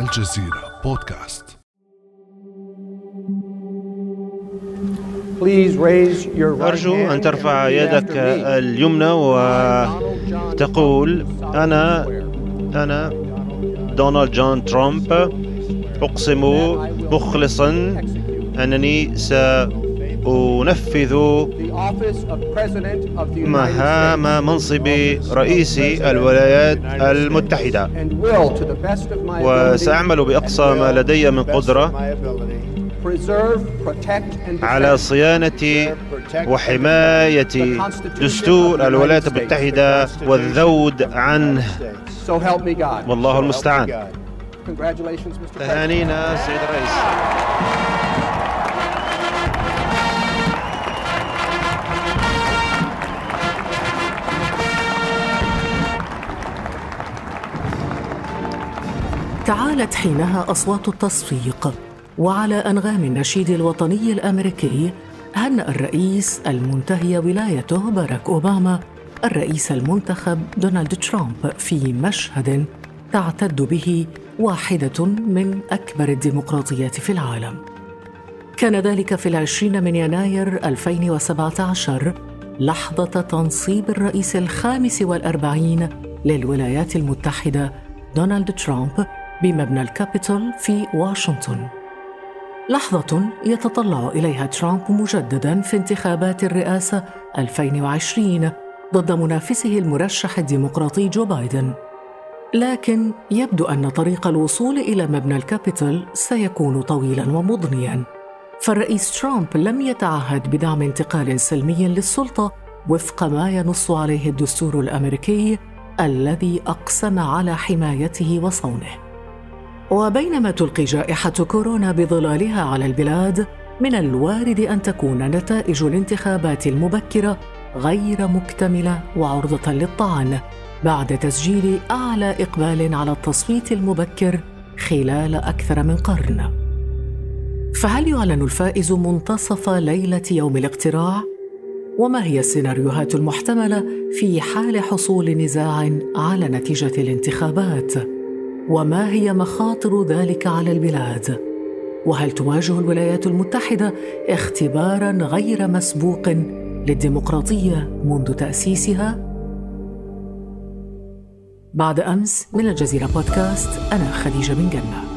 الجزيرة بودكاست. أرجو أن ترفع يدك اليمنى وتقول أنا أنا دونالد جون ترامب أقسم مخلصا أنني سأنفذ مهام منصب رئيس الولايات المتحدة. وسأعمل بأقصى ما لدي من قدرة على صيانة وحماية دستور الولايات المتحدة والذود عنه. والله المستعان. تهانينا سيد الرئيس. تعالت حينها أصوات التصفيق وعلى أنغام النشيد الوطني الأمريكي هنأ الرئيس المنتهي ولايته باراك أوباما الرئيس المنتخب دونالد ترامب في مشهد تعتد به واحدة من أكبر الديمقراطيات في العالم. كان ذلك في العشرين من يناير 2017 لحظة تنصيب الرئيس الخامس والأربعين للولايات المتحدة دونالد ترامب بمبنى الكابيتول في واشنطن. لحظة يتطلع إليها ترامب مجددا في انتخابات الرئاسة 2020 ضد منافسه المرشح الديمقراطي جو بايدن. لكن يبدو أن طريق الوصول إلى مبنى الكابيتول سيكون طويلا ومضنيا فالرئيس ترامب لم يتعهد بدعم انتقال سلمي للسلطة وفق ما ينص عليه الدستور الأمريكي الذي أقسم على حمايته وصونه وبينما تلقي جائحة كورونا بظلالها على البلاد من الوارد أن تكون نتائج الانتخابات المبكرة غير مكتملة وعرضة للطعن بعد تسجيل أعلى إقبال على التصويت المبكر خلال أكثر من قرن. فهل يعلن الفائز منتصف ليلة يوم الاقتراع؟ وما هي السيناريوهات المحتملة في حال حصول نزاع على نتيجة الانتخابات؟ وما هي مخاطر ذلك على البلاد؟ وهل تواجه الولايات المتحدة اختبارا غير مسبوق للديمقراطية منذ تأسيسها؟ بعد أمس من الجزيرة بودكاست أنا خديجة بن جنة.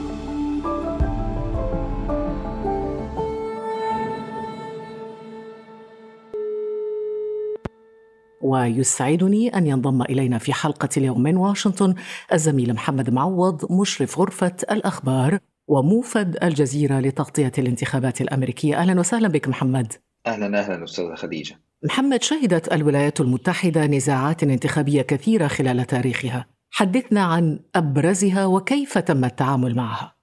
ويسعدني أن ينضم إلينا في حلقة اليوم من واشنطن الزميل محمد معوض مشرف غرفة الأخبار وموفد الجزيرة لتغطية الانتخابات الأمريكية. أهلا وسهلا بك محمد. أهلا أهلا أستاذة خديجة. محمد شهدت الولايات المتحدة نزاعات انتخابية كثيرة خلال تاريخها. حدثنا عن أبرزها وكيف تم التعامل معها.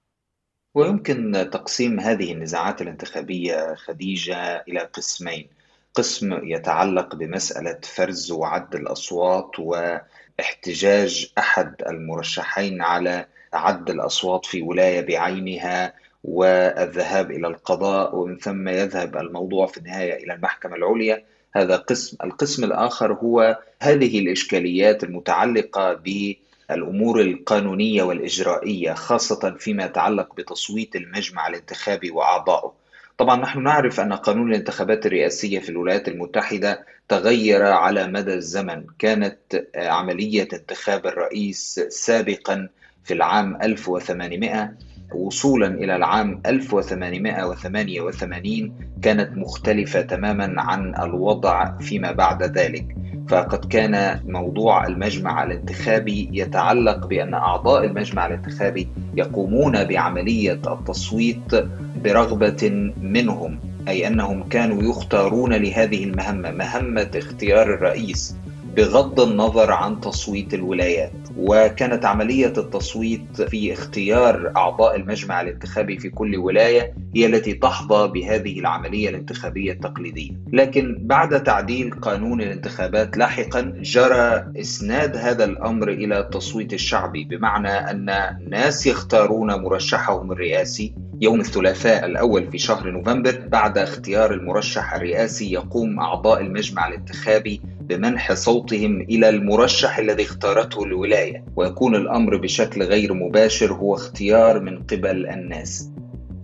ويمكن تقسيم هذه النزاعات الانتخابية خديجة إلى قسمين. قسم يتعلق بمسألة فرز وعد الأصوات واحتجاج أحد المرشحين على عد الأصوات في ولاية بعينها والذهاب إلى القضاء ومن ثم يذهب الموضوع في النهاية إلى المحكمة العليا. هذا قسم القسم الآخر هو هذه الإشكاليات المتعلقة بالأمور القانونية والإجرائية خاصة فيما يتعلق بتصويت المجمع الانتخابي وأعضائه. طبعا نحن نعرف أن قانون الانتخابات الرئاسية في الولايات المتحدة تغير على مدى الزمن. كانت عملية انتخاب الرئيس سابقا في العام 1800 وصولا إلى العام 1888 كانت مختلفة تماما عن الوضع فيما بعد ذلك. فقد كان موضوع المجمع الانتخابي يتعلق بأن أعضاء المجمع الانتخابي يقومون بعملية التصويت برغبة منهم أي أنهم كانوا يختارون لهذه المهمة مهمة اختيار الرئيس. بغض النظر عن تصويت الولايات وكانت عملية التصويت في اختيار أعضاء المجمع الانتخابي في كل ولاية هي التي تحظى بهذه العملية الانتخابية التقليدية. لكن بعد تعديل قانون الانتخابات لاحقا جرى إسناد هذا الأمر إلى التصويت الشعبي بمعنى أن ناس يختارون مرشحهم الرئاسي يوم الثلاثاء الأول في شهر نوفمبر بعد اختيار المرشح الرئاسي يقوم أعضاء المجمع الانتخابي بمنح صوتهم إلى المرشح الذي اختارته الولاية ويكون الأمر بشكل غير مباشر هو اختيار من قبل الناس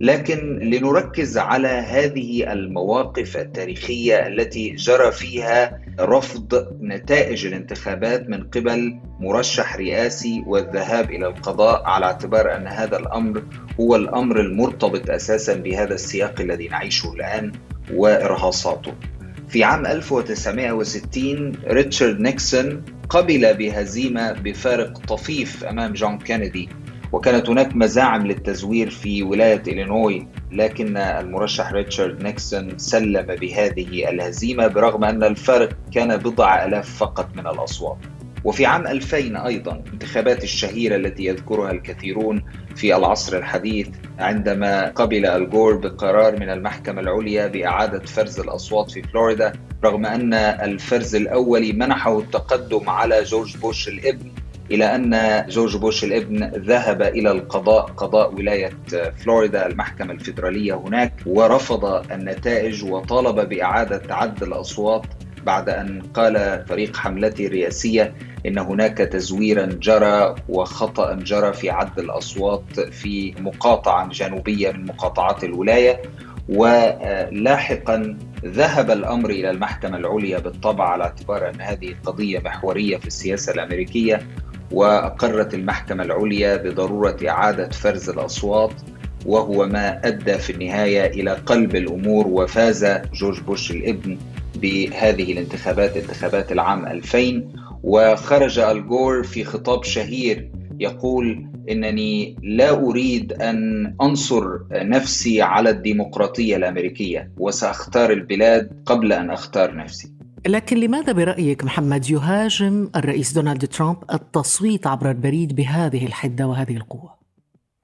لكن لنركز على هذه المواقف التاريخية التي جرى فيها رفض نتائج الانتخابات من قبل مرشح رئاسي والذهاب إلى القضاء على اعتبار أن هذا الأمر هو الأمر المرتبط أساسا بهذا السياق الذي نعيشه الآن وإرهاصاته. في عام 1960 ريتشارد نيكسون قبل بهزيمة بفارق طفيف أمام جون كينيدي. وكانت هناك مزاعم للتزوير في ولاية إلينوي لكن المرشح ريتشارد نيكسون سلم بهذه الهزيمة برغم أن الفرق كان بضع ألاف فقط من الأصوات. وفي عام 2000 أيضا انتخابات الشهيرة التي يذكرها الكثيرون في العصر الحديث عندما قبل آل جور بقرار من المحكمة العليا بإعادة فرز الأصوات في فلوريدا رغم أن الفرز الأولي منحه التقدم على جورج بوش الابن إلا أن جورج بوش الابن ذهب إلى القضاء قضاء ولاية فلوريدا المحكمة الفيدرالية هناك ورفض النتائج وطالب بإعادة عد الأصوات بعد أن قال فريق حملته الرئاسية إن هناك تزويرا جرى وخطأ جرى في عد الأصوات في مقاطعة جنوبية من مقاطعات الولاية ولاحقا ذهب الأمر إلى المحكمة العليا بالطبع على اعتبار أن هذه قضية محورية في السياسة الأمريكية وأقرت المحكمة العليا بضرورة إعادة فرز الأصوات وهو ما أدى في النهاية إلى قلب الأمور وفاز جورج بوش الابن بهذه الانتخابات انتخابات العام 2000 وخرج الجور في خطاب شهير يقول إنني لا أريد أن أنصر نفسي على الديمقراطية الأمريكية وسأختار البلاد قبل أن أختار نفسي لكن لماذا برأيك محمد يهاجم الرئيس دونالد ترامب التصويت عبر البريد بهذه الحدة وهذه القوة؟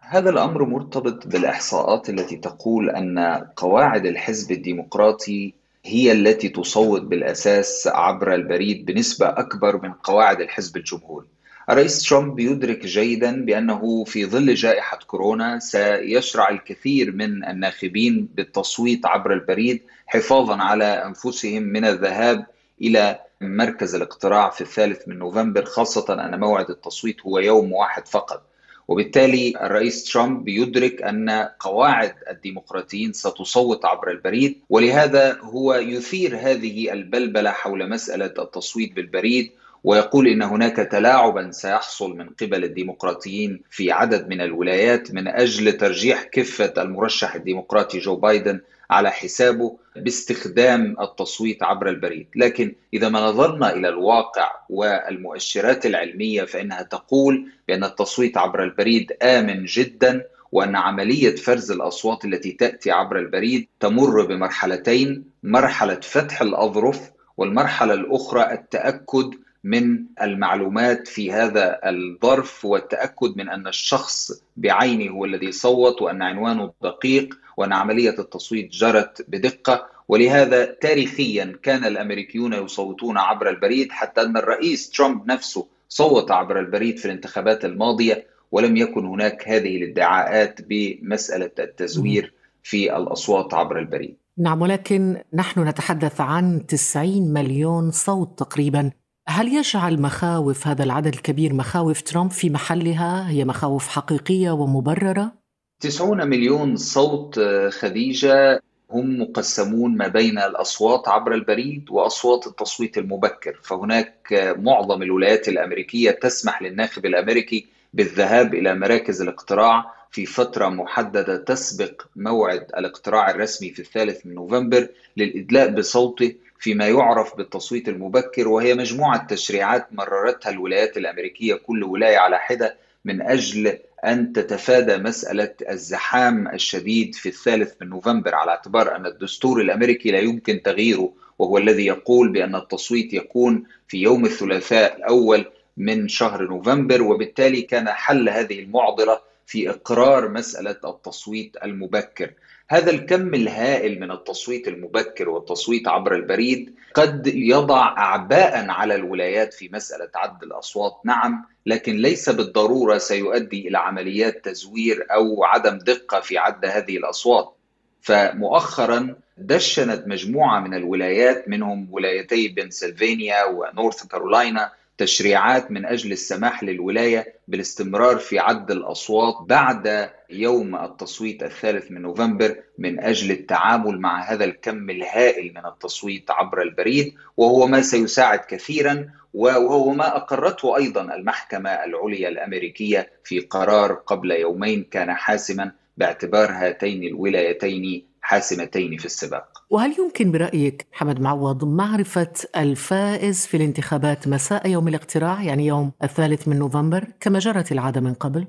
هذا الأمر مرتبط بالإحصاءات التي تقول أن قواعد الحزب الديمقراطي هي التي تصوت بالأساس عبر البريد بنسبة أكبر من قواعد الحزب الجمهوري. الرئيس ترامب يدرك جيدا بأنه في ظل جائحة كورونا سيشرع الكثير من الناخبين بالتصويت عبر البريد حفاظا على أنفسهم من الذهاب إلى مركز الاقتراع في الثالث من نوفمبر خاصة أن موعد التصويت هو يوم واحد فقط. وبالتالي الرئيس ترامب يدرك أن قواعد الديمقراطيين ستصوت عبر البريد ولهذا هو يثير هذه البلبلة حول مسألة التصويت بالبريد ويقول إن هناك تلاعبا سيحصل من قبل الديمقراطيين في عدد من الولايات من أجل ترجيح كفة المرشح الديمقراطي جو بايدن على حسابه باستخدام التصويت عبر البريد، لكن إذا ما نظرنا إلى الواقع والمؤشرات العلمية فإنها تقول بأن التصويت عبر البريد آمن جدا وأن عملية فرز الأصوات التي تأتي عبر البريد تمر بمرحلتين، مرحلة فتح الأظرف والمرحلة الأخرى التأكد من المعلومات في هذا الظرف والتأكد من أن الشخص بعينه هو الذي صوت وأن عنوانه دقيق وأن عملية التصويت جرت بدقة ولهذا تاريخيا كان الأمريكيون يصوتون عبر البريد حتى أن الرئيس ترامب نفسه صوت عبر البريد في الانتخابات الماضية ولم يكن هناك هذه الادعاءات بمسألة التزوير في الأصوات عبر البريد. نعم ولكن نحن نتحدث عن 90 مليون صوت تقريبا هل يجعل مخاوف هذا العدد الكبير مخاوف ترامب في محلها هي مخاوف حقيقية ومبررة؟ 90 مليون صوت آه، خديجة. هم مقسمون ما بين الأصوات عبر البريد وأصوات التصويت المبكر. فهناك آه، معظم الولايات الأمريكية تسمح للناخب الأمريكي بالذهاب إلى مراكز الاقتراع في فترة محددة تسبق موعد الاقتراع الرسمي في الثالث من نوفمبر للإدلاء بصوته فيما يعرف بالتصويت المبكر وهي مجموعة تشريعات مررتها الولايات الأمريكية كل ولاية على حدة من أجل أن تتفادى مسألة الزحام الشديد في الثالث من نوفمبر على اعتبار أن الدستور الأمريكي لا يمكن تغييره وهو الذي يقول بأن التصويت يكون في يوم الثلاثاء الأول من شهر نوفمبر وبالتالي كان حل هذه المعضلة في إقرار مسألة التصويت المبكر. هذا الكم الهائل من التصويت المبكر والتصويت عبر البريد قد يضع أعباء على الولايات في مسألة عد الأصوات. نعم لكن ليس بالضرورة سيؤدي إلى عمليات تزوير أو عدم دقة في عد هذه الأصوات. فمؤخرا دشنت مجموعة من الولايات منهم ولايتي بنسلفانيا ونورث كارولاينا تشريعات من أجل السماح للولاية بالاستمرار في عد الأصوات بعد يوم التصويت الثالث من نوفمبر من أجل التعامل مع هذا الكم الهائل من التصويت عبر البريد وهو ما سيساعد كثيرا وهو ما أقرته أيضا المحكمة العليا الأمريكية في قرار قبل يومين كان حاسما باعتبار هاتين الولايتين حاسمتين في السباق. وهل يمكن برأيك محمد معوض معرفة الفائز في الانتخابات مساء يوم الاقتراع يعني يوم الثالث من نوفمبر كما جرت العادة من قبل؟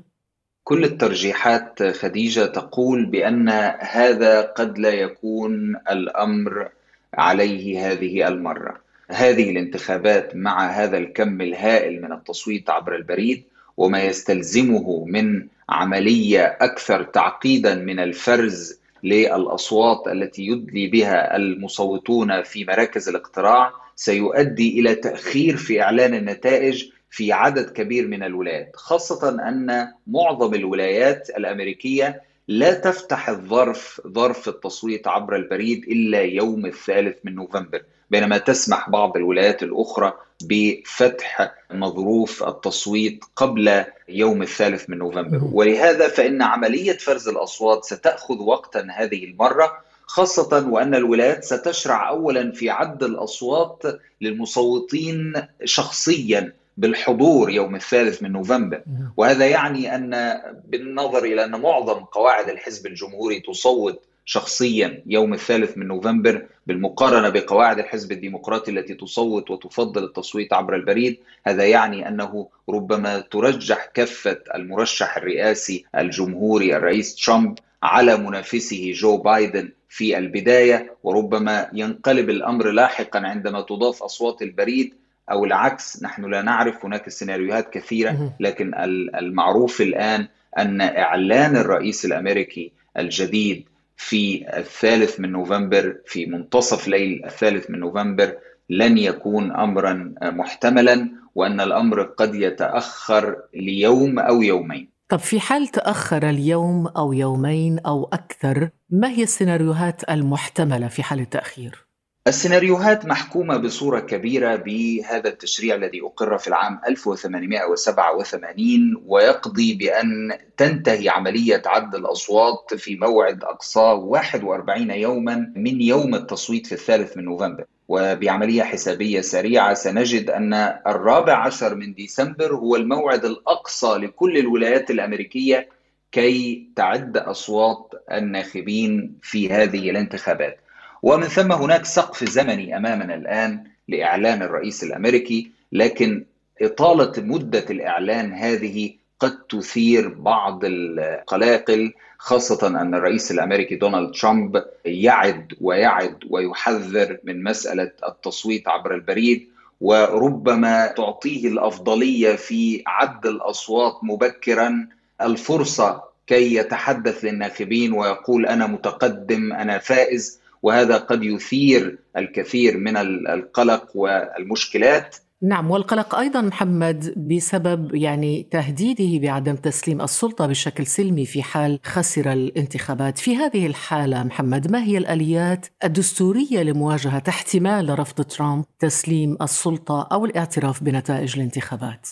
كل الترجيحات خديجة تقول بأن هذا قد لا يكون الأمر عليه هذه المرة. هذه الانتخابات مع هذا الكم الهائل من التصويت عبر البريد وما يستلزمه من عملية أكثر تعقيدا من الفرز للأصوات التي يدلي بها المصوتون في مراكز الاقتراع سيؤدي إلى تأخير في إعلان النتائج في عدد كبير من الولايات خاصة أن معظم الولايات الأمريكية لا تفتح الظرف ظرف التصويت عبر البريد إلا يوم الثالث من نوفمبر. بينما تسمح بعض الولايات الأخرى بفتح مظروف التصويت قبل يوم الثالث من نوفمبر. ولهذا فإن عملية فرز الأصوات ستأخذ وقتا هذه المرة خاصة وأن الولايات ستشرع أولا في عد الأصوات للمصوتين شخصيا بالحضور يوم الثالث من نوفمبر. وهذا يعني أن بالنظر إلى أن معظم قواعد الحزب الجمهوري تصوت شخصيا يوم الثالث من نوفمبر بالمقارنة بقواعد الحزب الديمقراطي التي تصوت وتفضل التصويت عبر البريد هذا يعني أنه ربما ترجح كفة المرشح الرئاسي الجمهوري الرئيس ترامب على منافسه جو بايدن في البداية وربما ينقلب الأمر لاحقا عندما تضاف أصوات البريد أو العكس نحن لا نعرف هناك سيناريوهات كثيرة لكن المعروف الآن أن إعلان الرئيس الأمريكي الجديد في الثالث من نوفمبر في منتصف ليل الثالث من نوفمبر لن يكون امرا محتملا وأن الأمر قد يتأخر ليوم أو يومين. طب في حال تأخر اليوم أو يومين أو أكثر، ما هي السيناريوهات المحتملة في حال التأخير؟ السيناريوهات محكومة بصورة كبيرة بهذا التشريع الذي أقر في العام 1887 ويقضي بأن تنتهي عملية عد الأصوات في موعد أقصاه 41 يوما من يوم التصويت في الثالث من نوفمبر. وبعملية حسابية سريعة سنجد أن الرابع عشر من ديسمبر هو الموعد الأقصى لكل الولايات الأمريكية كي تعد أصوات الناخبين في هذه الانتخابات. ومن ثم هناك سقف زمني أمامنا الآن لإعلان الرئيس الأمريكي لكن إطالة مدة الإعلان هذه قد تثير بعض القلاقل خاصة أن الرئيس الأمريكي دونالد ترامب يعد ويعد ويحذر من مسألة التصويت عبر البريد وربما تعطيه الأفضلية في عد الأصوات مبكرا الفرصة كي يتحدث للناخبين ويقول أنا متقدم أنا فائز. وهذا قد يثير الكثير من القلق والمشكلات نعم والقلق أيضا محمد بسبب يعني تهديده بعدم تسليم السلطة بشكل سلمي في حال خسر الانتخابات، في هذه الحالة محمد ما هي الآليات الدستورية لمواجهة احتمال رفض ترامب تسليم السلطة أو الاعتراف بنتائج الانتخابات؟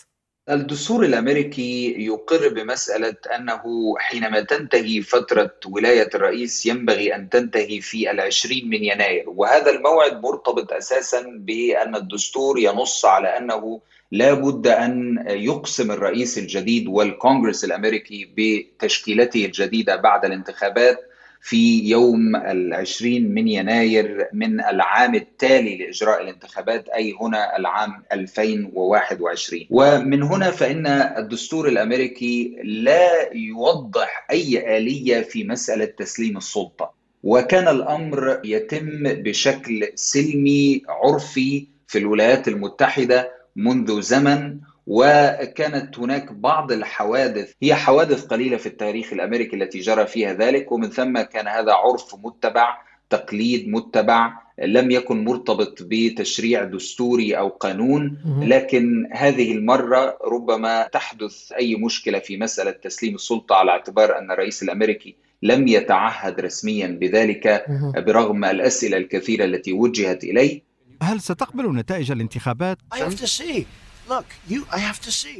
الدستور الأمريكي يقر بمسألة أنه حينما تنتهي فترة ولاية الرئيس ينبغي أن تنتهي في العشرين من يناير وهذا الموعد مرتبط أساسا بأن الدستور ينص على أنه لا بد أن يقسم الرئيس الجديد والكونغرس الأمريكي بتشكيلته الجديدة بعد الانتخابات في يوم العشرين من يناير من العام التالي لإجراء الانتخابات أي هنا العام 2021 ومن هنا فإن الدستور الأمريكي لا يوضح أي آلية في مسألة تسليم السلطة. وكان الأمر يتم بشكل سلمي عرفي في الولايات المتحدة منذ زمن وكانت هناك بعض الحوادث هي حوادث قليلة في التاريخ الأمريكي التي جرى فيها ذلك ومن ثم كان هذا عرف متبع تقليد متبع لم يكن مرتبط بتشريع دستوري أو قانون لكن هذه المرة ربما تحدث أي مشكلة في مسألة تسليم السلطة على اعتبار أن الرئيس الأمريكي لم يتعهد رسميا بذلك برغم الأسئلة الكثيرة التي وجهت إليه. هل ستقبل نتائج الانتخابات؟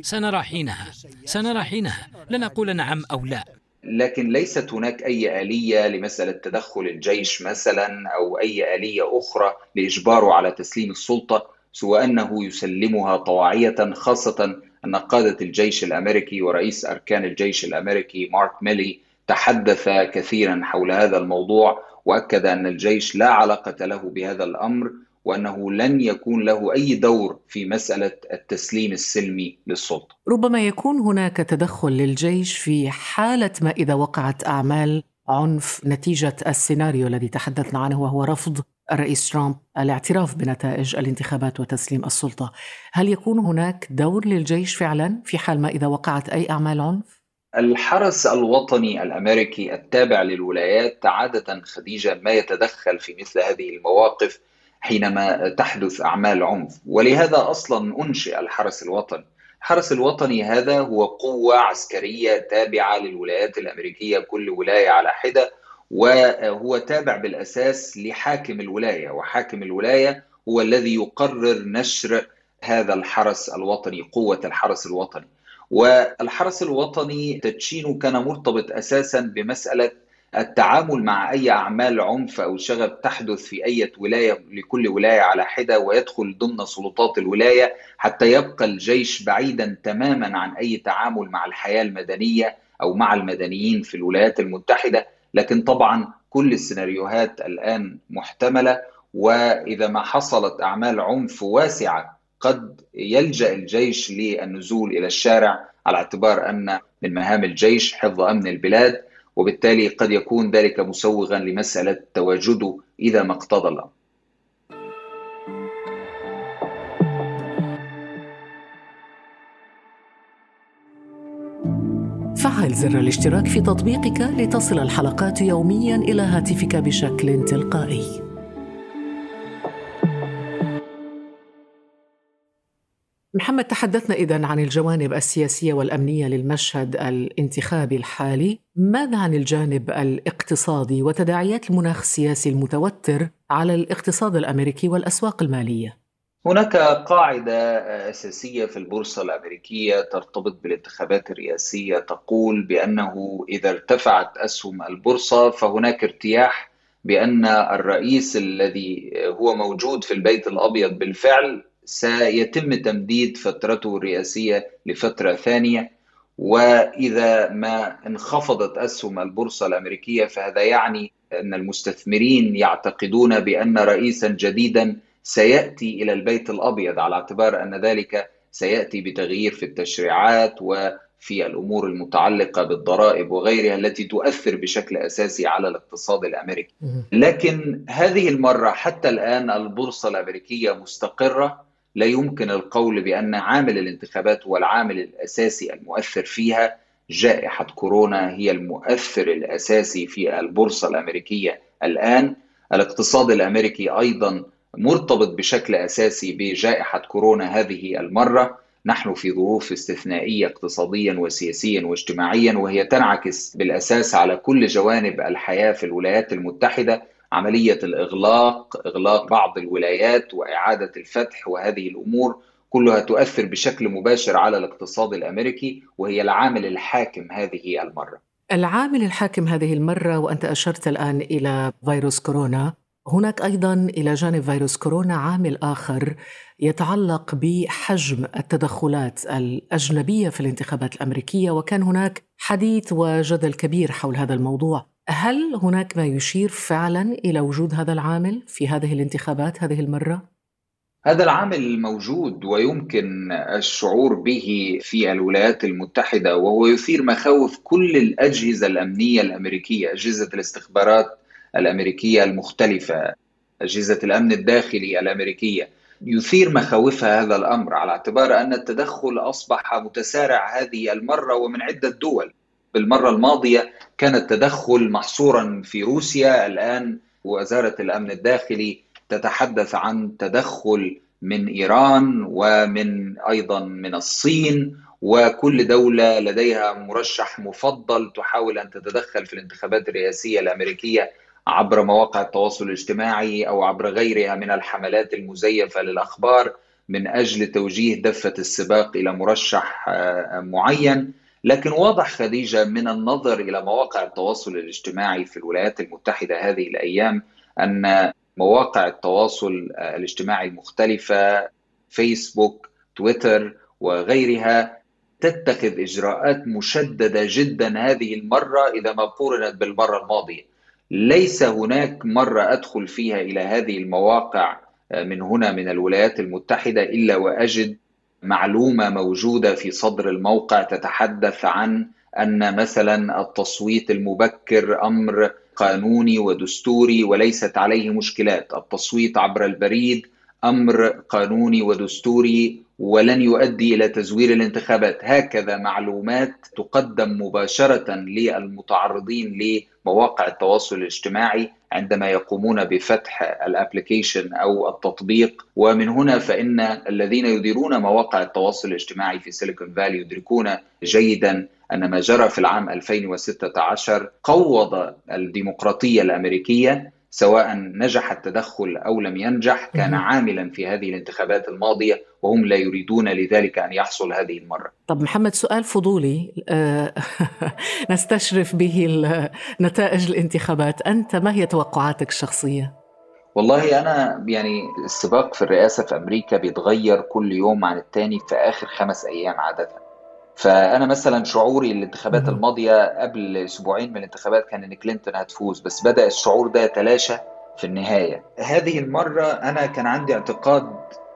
سنرى حينها. سنرى حينها. لن أقول نعم أو لا. لكن ليست هناك أي آلية لمسألة تدخل الجيش مثلا أو أي آلية أخرى لإجباره على تسليم السلطة سوى أنه يسلمها طواعية خاصة أن قادة الجيش الأمريكي ورئيس أركان الجيش الأمريكي مارك ميلي تحدث كثيرا حول هذا الموضوع. وأكد أن الجيش لا علاقة له بهذا الأمر وأنه لن يكون له أي دور في مسألة التسليم السلمي للسلطة. ربما يكون هناك تدخل للجيش في حالة ما إذا وقعت أعمال عنف نتيجة السيناريو الذي تحدثنا عنه وهو رفض الرئيس ترامب الاعتراف بنتائج الانتخابات وتسليم السلطة. هل يكون هناك دور للجيش فعلا في حال ما إذا وقعت أي أعمال عنف؟ الحرس الوطني الأمريكي التابع للولايات عادة خديجة ما يتدخل في مثل هذه المواقف حينما تحدث أعمال عنف ولهذا أصلا أنشئ الحرس الوطني. الحرس الوطني هذا هو قوة عسكرية تابعة للولايات الأمريكية كل ولاية على حدة وهو تابع بالأساس لحاكم الولاية وحاكم الولاية هو الذي يقرر نشر هذا الحرس الوطني قوة الحرس الوطني. والحرس الوطني تدشينه كان مرتبط أساسا بمسألة التعامل مع أي أعمال عنف أو شغب تحدث في أي ولاية لكل ولاية على حدة ويدخل ضمن سلطات الولاية حتى يبقى الجيش بعيدا تماما عن أي تعامل مع الحياة المدنية أو مع المدنيين في الولايات المتحدة. لكن طبعا كل السيناريوهات الآن محتملة وإذا ما حصلت أعمال عنف واسعة قد يلجأ الجيش للنزول إلى الشارع على اعتبار أن من مهام الجيش حفظ أمن البلاد وبالتالي قد يكون ذلك مسوغا لمسألة تواجده إذا ما اقتضى الأمر. فعل زر الاشتراك في تطبيقك لتصل الحلقات يوميا إلى هاتفك بشكل تلقائي. محمد تحدثنا إذا عن الجوانب السياسية والأمنية للمشهد الانتخابي الحالي ماذا عن الجانب الاقتصادي وتداعيات المناخ السياسي المتوتر على الاقتصاد الأمريكي والأسواق المالية؟ هناك قاعدة أساسية في البورصة الأمريكية ترتبط بالانتخابات الرئاسية تقول بأنه إذا ارتفعت أسهم البورصة فهناك ارتياح بأن الرئيس الذي هو موجود في البيت الأبيض بالفعل سيتم تمديد فترته الرئاسية لفترة ثانية وإذا ما انخفضت أسهم البورصة الأمريكية فهذا يعني أن المستثمرين يعتقدون بأن رئيسا جديدا سيأتي إلى البيت الأبيض على اعتبار أن ذلك سيأتي بتغيير في التشريعات وفي الأمور المتعلقة بالضرائب وغيرها التي تؤثر بشكل أساسي على الاقتصاد الأمريكي. لكن هذه المرة حتى الآن البورصة الأمريكية مستقرة لا يمكن القول بأن عامل الانتخابات هو العامل الأساسي المؤثر فيها جائحة كورونا هي المؤثر الأساسي في البورصة الأمريكية الآن. الاقتصاد الأمريكي أيضا مرتبط بشكل أساسي بجائحة كورونا هذه المرة. نحن في ظروف استثنائية اقتصاديا وسياسيا واجتماعيا وهي تنعكس بالأساس على كل جوانب الحياة في الولايات المتحدة. عملية الإغلاق إغلاق بعض الولايات وإعادة الفتح وهذه الأمور كلها تؤثر بشكل مباشر على الاقتصاد الأمريكي وهي العامل الحاكم هذه المرة. العامل الحاكم هذه المرة وأنت أشرت الآن إلى فيروس كورونا، هناك أيضا إلى جانب فيروس كورونا عامل آخر يتعلق بحجم التدخلات الأجنبية في الانتخابات الأمريكية وكان هناك حديث وجدل كبير حول هذا الموضوع. هل هناك ما يشير فعلا إلى وجود هذا العامل في هذه الانتخابات هذه المرة؟ هذا العامل موجود ويمكن الشعور به في الولايات المتحدة وهو يثير مخاوف كل الأجهزة الأمنية الأمريكية، أجهزة الاستخبارات الأمريكية المختلفة، أجهزة الأمن الداخلي الأمريكية، يثير مخاوفها هذا الأمر على اعتبار أن التدخل أصبح متسارع هذه المرة ومن عدة دول. بالمرة الماضية كان التدخل محصورا في روسيا. الآن وزارة الأمن الداخلي تتحدث عن تدخل من إيران ومن أيضا من الصين وكل دولة لديها مرشح مفضل تحاول أن تتدخل في الانتخابات الرئاسية الأمريكية عبر مواقع التواصل الاجتماعي أو عبر غيرها من الحملات المزيفة للأخبار من أجل توجيه دفة السباق إلى مرشح آه، معين. لكن واضح خديجة من النظر إلى مواقع التواصل الاجتماعي في الولايات المتحدة هذه الأيام أن مواقع التواصل الاجتماعي المختلفة فيسبوك تويتر وغيرها تتخذ إجراءات مشددة جدا هذه المرة إذا ما قورنت بالمرة الماضية. ليس هناك مرة أدخل فيها إلى هذه المواقع من هنا من الولايات المتحدة إلا وأجد معلومة موجودة في صدر الموقع تتحدث عن أن مثلا التصويت المبكر أمر قانوني ودستوري وليست عليه مشكلات. التصويت عبر البريد أمر قانوني ودستوري ولن يؤدي إلى تزوير الانتخابات. هكذا معلومات تقدم مباشرة للمتعرضين لمواقع التواصل الاجتماعي عندما يقومون بفتح الابلكيشن أو التطبيق. ومن هنا فإن الذين يديرون مواقع التواصل الاجتماعي في سيليكون فالي يدركون جيدا أن ما جرى في العام 2016 قوض الديمقراطية الأمريكية سواء نجح التدخل أو لم ينجح كان عاملا في هذه الانتخابات الماضية وهم لا يريدون لذلك أن يحصل هذه المرة. طب محمد سؤال فضولي آه، نستشرف به نتائج الانتخابات، أنت ما هي توقعاتك الشخصية؟ والله أنا يعني السباق في الرئاسة في أمريكا بيتغير كل يوم عن الثاني في آخر خمس أيام عادة. فأنا مثلا شعوري الانتخابات الماضية قبل أسبوعين من الانتخابات كان إن كلينتون هتفوز بس بدأ الشعور ده يتلاشى في النهاية. هذه المرة أنا كان عندي اعتقاد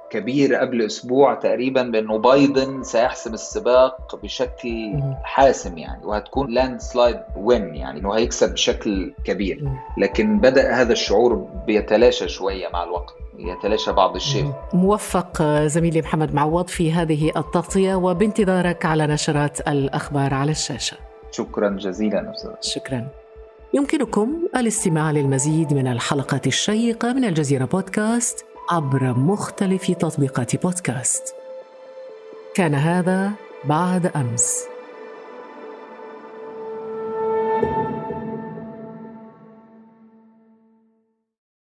كبير قبل أسبوع تقريبا بأنه بايدن سيحسم السباق بشكل حاسم يعني وهتكون لاند سلايد وين يعني إنه هيكسب بشكل كبير. لكن بدأ هذا الشعور بيتلاشى شوية مع الوقت يتلاشى بعض الشيء. موفق زميلي محمد معوض في هذه التغطية وبانتظارك على نشرات الأخبار على الشاشة. شكرا جزيلا أستاذ. شكرا. يمكنكم الاستماع للمزيد من الحلقات الشيقة من الجزيرة بودكاست عبر مختلف تطبيقات بودكاست. كان هذا بعد أمس.